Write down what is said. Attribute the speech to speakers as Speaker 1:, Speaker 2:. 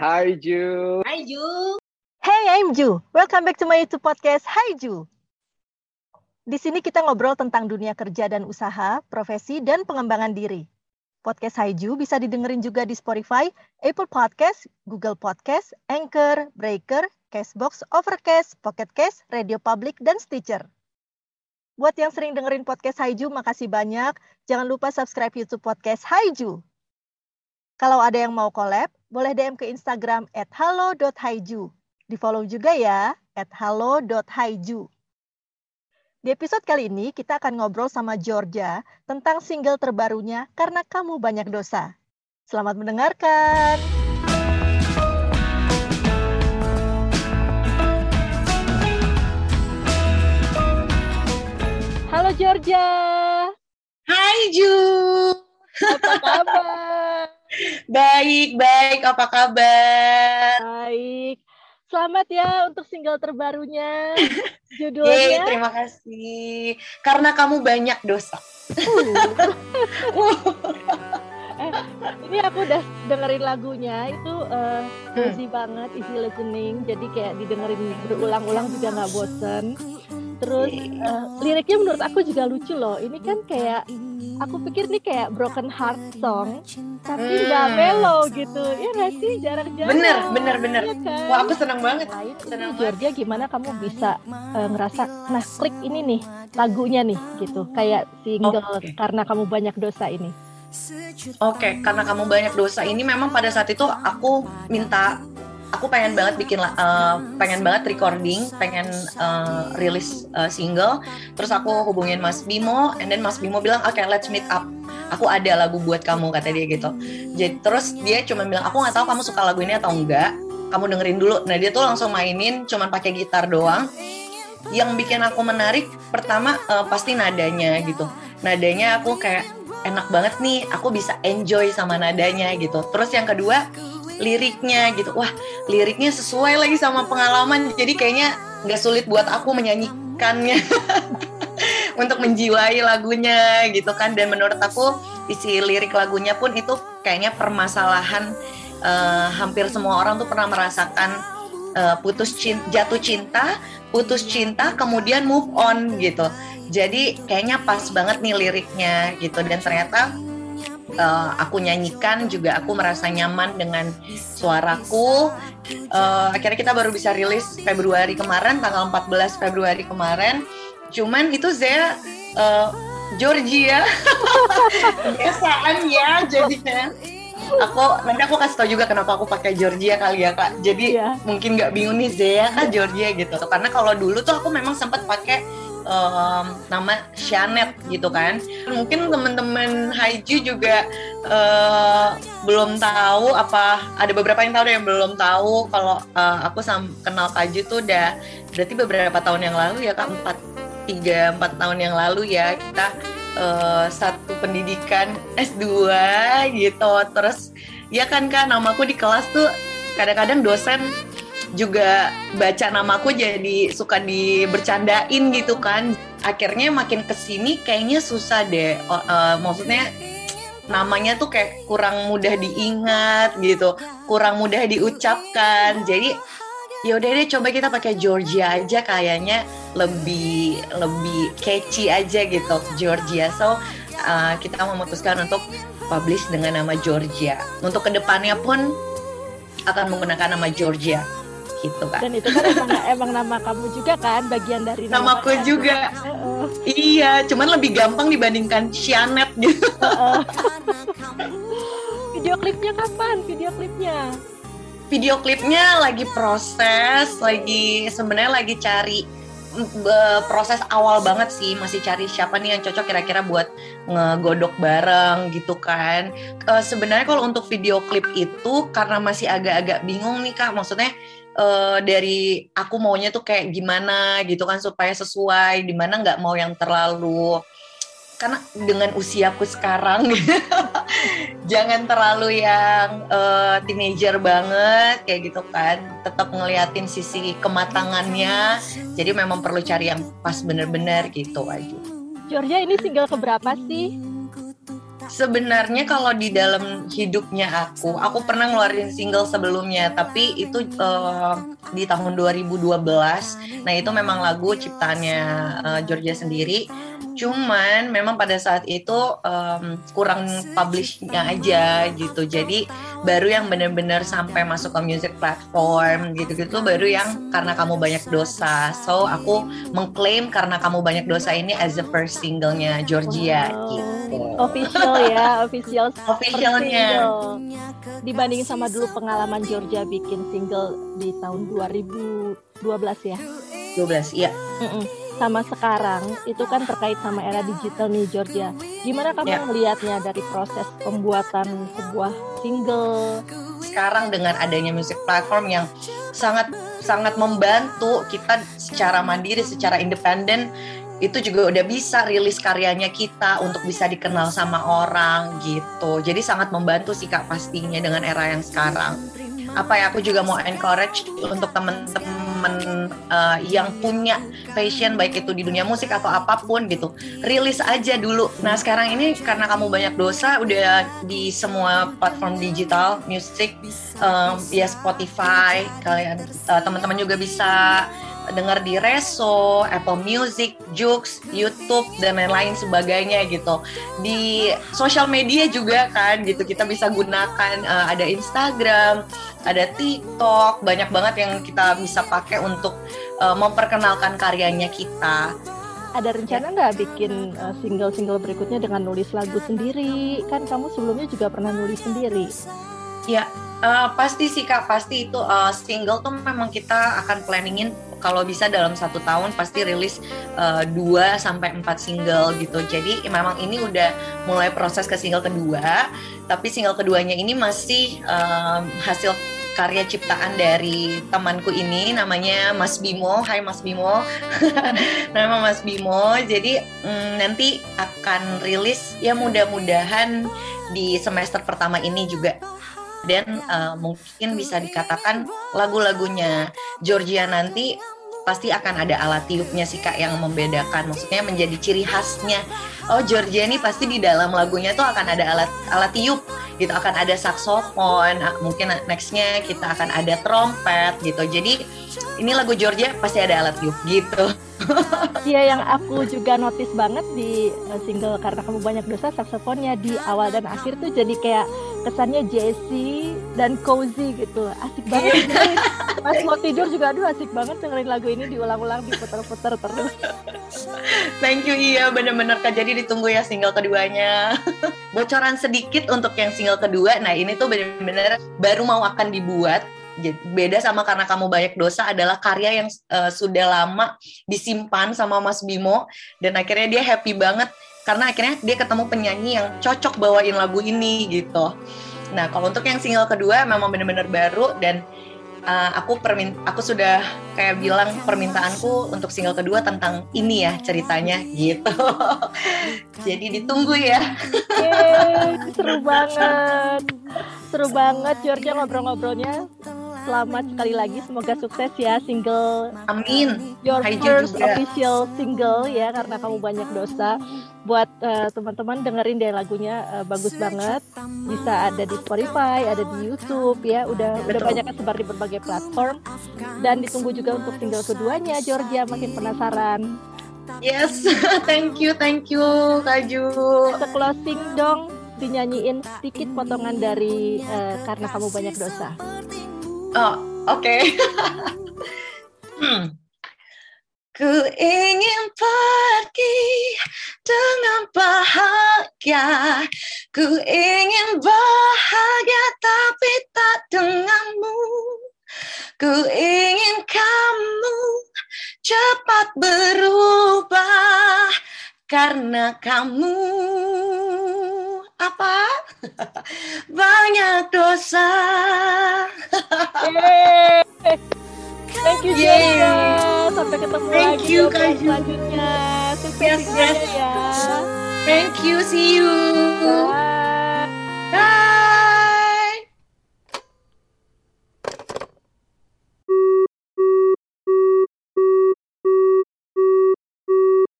Speaker 1: Hi Ju.
Speaker 2: Hi Ju.
Speaker 3: Hey, I'm Ju. Welcome back to my YouTube podcast. Hi Ju. Di sini kita ngobrol tentang dunia kerja dan usaha, profesi, dan pengembangan diri. Podcast Haiju bisa didengerin juga di Spotify, Apple Podcast, Google Podcast, Anchor, Breaker, Castbox, Overcast, Pocket Cast, Radio Public, dan Stitcher. Buat yang sering dengerin podcast Haiju, makasih banyak. Jangan lupa subscribe YouTube podcast Haiju. Kalau ada yang mau collab, boleh DM ke Instagram at halo.haiju. Di follow juga ya, at halo.haiju. Di episode kali ini kita akan ngobrol sama Georgia tentang single terbarunya Karena Kamu Banyak Dosa. Selamat mendengarkan. Halo Georgia.
Speaker 2: Hai Ju.
Speaker 3: Apa kabar?
Speaker 2: Baik, baik. Apa kabar?
Speaker 3: Baik. Selamat ya untuk single terbarunya. Judulnya.
Speaker 2: Yeay, terima kasih. Karena kamu banyak dosa.
Speaker 3: Eh, ini aku udah dengerin lagunya itu uh, cozy hmm. banget, easy listening. Jadi kayak didengerin berulang-ulang juga nggak bosen. Terus uh, liriknya menurut aku juga lucu loh. Ini kan kayak aku pikir nih kayak broken heart song, tapi hmm. melo gitu. Ya nggak sih jarang-jarang.
Speaker 2: Bener, bener, bener. Ya kan? Wah aku seneng banget.
Speaker 3: Nah, itu seneng Georgia gimana kamu bisa uh, ngerasa, nah klik ini nih lagunya nih gitu, kayak single okay. karena kamu banyak dosa ini.
Speaker 2: Oke, okay, karena kamu banyak dosa ini memang pada saat itu aku minta aku pengen banget bikin uh, pengen banget recording pengen uh, rilis uh, single. Terus aku hubungin Mas Bimo and then Mas Bimo bilang oke okay, let's meet up. Aku ada lagu buat kamu kata dia gitu. Jadi terus dia cuma bilang aku nggak tahu kamu suka lagu ini atau enggak kamu dengerin dulu. Nah dia tuh langsung mainin cuma pakai gitar doang. Yang bikin aku menarik pertama uh, pasti nadanya gitu. Nadanya aku kayak enak banget nih aku bisa enjoy sama nadanya gitu. Terus yang kedua liriknya gitu. Wah liriknya sesuai lagi sama pengalaman. Jadi kayaknya nggak sulit buat aku menyanyikannya. Untuk menjiwai lagunya gitu kan. Dan menurut aku isi lirik lagunya pun itu kayaknya permasalahan uh, hampir semua orang tuh pernah merasakan uh, putus cinta, jatuh cinta putus cinta kemudian move on gitu. Jadi kayaknya pas banget nih liriknya gitu. Dan ternyata uh, aku nyanyikan juga aku merasa nyaman dengan suaraku. Uh, akhirnya kita baru bisa rilis Februari kemarin, tanggal 14 Februari kemarin. Cuman itu saya uh, Georgia biasaan ya jadinya aku nanti aku kasih tau juga kenapa aku pakai Georgia kali ya kak jadi yeah. mungkin nggak bingung nih Zea kak Georgia gitu karena kalau dulu tuh aku memang sempat pakai um, nama Shanet gitu kan. Mungkin teman-teman Haiju juga uh, belum tahu apa ada beberapa yang tahu deh yang belum tahu kalau uh, aku sam kenal Kaju tuh udah berarti beberapa tahun yang lalu ya Kak empat tiga empat tahun yang lalu ya kita uh, satu pendidikan S2 gitu. Terus ya kan Kak namaku di kelas tuh kadang-kadang dosen juga baca namaku jadi suka dibercandain gitu kan. Akhirnya makin ke sini kayaknya susah deh. Uh, maksudnya namanya tuh kayak kurang mudah diingat gitu. Kurang mudah diucapkan. Jadi ya udah deh coba kita pakai Georgia aja kayaknya. Lebih lebih catchy aja gitu Georgia. So uh, kita memutuskan untuk publish dengan nama Georgia. Untuk ke depannya pun akan menggunakan nama Georgia gitu kan.
Speaker 3: Dan itu kan emang, emang nama kamu juga kan bagian dari
Speaker 2: nama namaku juga. Uh, iya, cuman lebih gampang dibandingkan Shanet gitu. Uh, uh.
Speaker 3: Video klipnya kapan? Video klipnya?
Speaker 2: Video klipnya lagi proses, lagi sebenarnya lagi cari proses awal banget sih masih cari siapa nih yang cocok kira-kira buat ngegodok bareng gitu kan uh, sebenarnya kalau untuk video klip itu karena masih agak-agak bingung nih kak maksudnya uh, dari aku maunya tuh kayak gimana gitu kan supaya sesuai di mana nggak mau yang terlalu karena dengan usiaku sekarang jangan terlalu yang uh, teenager banget kayak gitu kan. Tetap ngeliatin sisi kematangannya jadi memang perlu cari yang pas bener-bener gitu aja.
Speaker 3: Georgia ini single keberapa sih
Speaker 2: sebenarnya kalau di dalam hidupnya aku, aku pernah ngeluarin single sebelumnya, tapi itu uh, di tahun 2012. Nah itu memang lagu ciptaannya uh, Georgia sendiri. Cuman memang pada saat itu um, kurang publishnya aja gitu. Jadi baru yang benar-benar sampai masuk ke music platform gitu-gitu baru yang karena kamu banyak dosa. So aku mengklaim karena kamu banyak dosa ini as the first singlenya Georgia wow. gitu.
Speaker 3: Official ya, official.
Speaker 2: Officialnya.
Speaker 3: Dibanding sama dulu pengalaman Georgia bikin single di tahun 2012 ya.
Speaker 2: 12, iya.
Speaker 3: Mm -mm sama sekarang itu kan terkait sama era digital nih Georgia. Gimana kamu yeah. melihatnya dari proses pembuatan sebuah single?
Speaker 2: Sekarang dengan adanya music platform yang sangat sangat membantu kita secara mandiri, secara independen itu juga udah bisa rilis karyanya kita untuk bisa dikenal sama orang gitu. Jadi sangat membantu sih Kak pastinya dengan era yang sekarang apa ya aku juga mau encourage untuk temen-temen uh, yang punya passion baik itu di dunia musik atau apa pun gitu rilis aja dulu nah sekarang ini karena kamu banyak dosa udah di semua platform digital musik um, ya Spotify kalian uh, teman-teman juga bisa dengar di Reso, Apple Music, Joox, YouTube dan lain-lain sebagainya gitu. Di sosial media juga kan gitu kita bisa gunakan uh, ada Instagram, ada TikTok, banyak banget yang kita bisa pakai untuk uh, memperkenalkan karyanya kita.
Speaker 3: Ada rencana nggak bikin uh, single-single berikutnya dengan nulis lagu sendiri? Kan kamu sebelumnya juga pernah nulis sendiri.
Speaker 2: Ya, uh, pasti sih kak, pasti itu uh, single tuh memang kita akan planningin kalau bisa dalam satu tahun pasti rilis uh, 2 sampai 4 single gitu. Jadi memang ini udah mulai proses ke single kedua, tapi single keduanya ini masih um, hasil karya ciptaan dari temanku ini namanya Mas Bimo. Hai Mas Bimo. Nama Mas Bimo. Jadi mm, nanti akan rilis ya mudah-mudahan di semester pertama ini juga dan uh, mungkin bisa dikatakan lagu-lagunya Georgia nanti pasti akan ada alat tiupnya sih kak yang membedakan. Maksudnya menjadi ciri khasnya. Oh Georgia ini pasti di dalam lagunya tuh akan ada alat alat tiup gitu. Akan ada saksofon mungkin nextnya kita akan ada trompet gitu. Jadi ini lagu Georgia pasti ada alat tiup gitu.
Speaker 3: Iya yang aku juga notice banget di eh, single karena kamu banyak dosa saksofonnya di awal dan akhir tuh jadi kayak kesannya Jesse dan cozy gitu. Asik banget. Pas mau tidur juga aduh asik banget dengerin lagu ini diulang-ulang diputar-putar terus.
Speaker 2: Thank you iya bener-bener kak. Jadi ditunggu ya single keduanya. Bocoran sedikit untuk yang single kedua. Nah ini tuh bener-bener baru mau akan dibuat. Beda sama karena kamu banyak dosa adalah karya yang uh, sudah lama disimpan sama Mas Bimo. Dan akhirnya dia happy banget karena akhirnya dia ketemu penyanyi yang cocok bawain lagu ini gitu. Nah kalau untuk yang single kedua memang benar-benar baru dan uh, aku permin aku sudah kayak bilang permintaanku untuk single kedua tentang ini ya ceritanya gitu. Jadi ditunggu ya.
Speaker 3: Yeay, seru banget. Seru banget Georgia ngobrol-ngobrolnya selamat sekali lagi. Semoga sukses ya single.
Speaker 2: Amin.
Speaker 3: Your Hai first juga. official single ya karena kamu banyak dosa. Buat uh, teman-teman dengerin deh lagunya uh, bagus banget. Bisa ada di Spotify ada di YouTube ya. Udah Betul. udah banyak tersebar di berbagai platform. Dan ditunggu juga untuk single keduanya Georgia. Makin penasaran.
Speaker 2: Yes, thank you, thank you, Kaju.
Speaker 3: Kita closing dong, dinyanyiin sedikit potongan dari uh, karena kamu banyak dosa.
Speaker 2: Oh, oke. Okay. hmm. Ku ingin pergi dengan bahagia Ku ingin bahagia tapi tak denganmu Ku ingin kamu cepat berubah Karena kamu apa? Banyak dosa.
Speaker 3: Thank you Jaya. Sampai ketemu
Speaker 2: Thank
Speaker 3: lagi
Speaker 2: you,
Speaker 3: Kak selanjutnya.
Speaker 2: Sukses yes, yes. ya. Thank you. See you.
Speaker 3: Bye.
Speaker 2: Bye.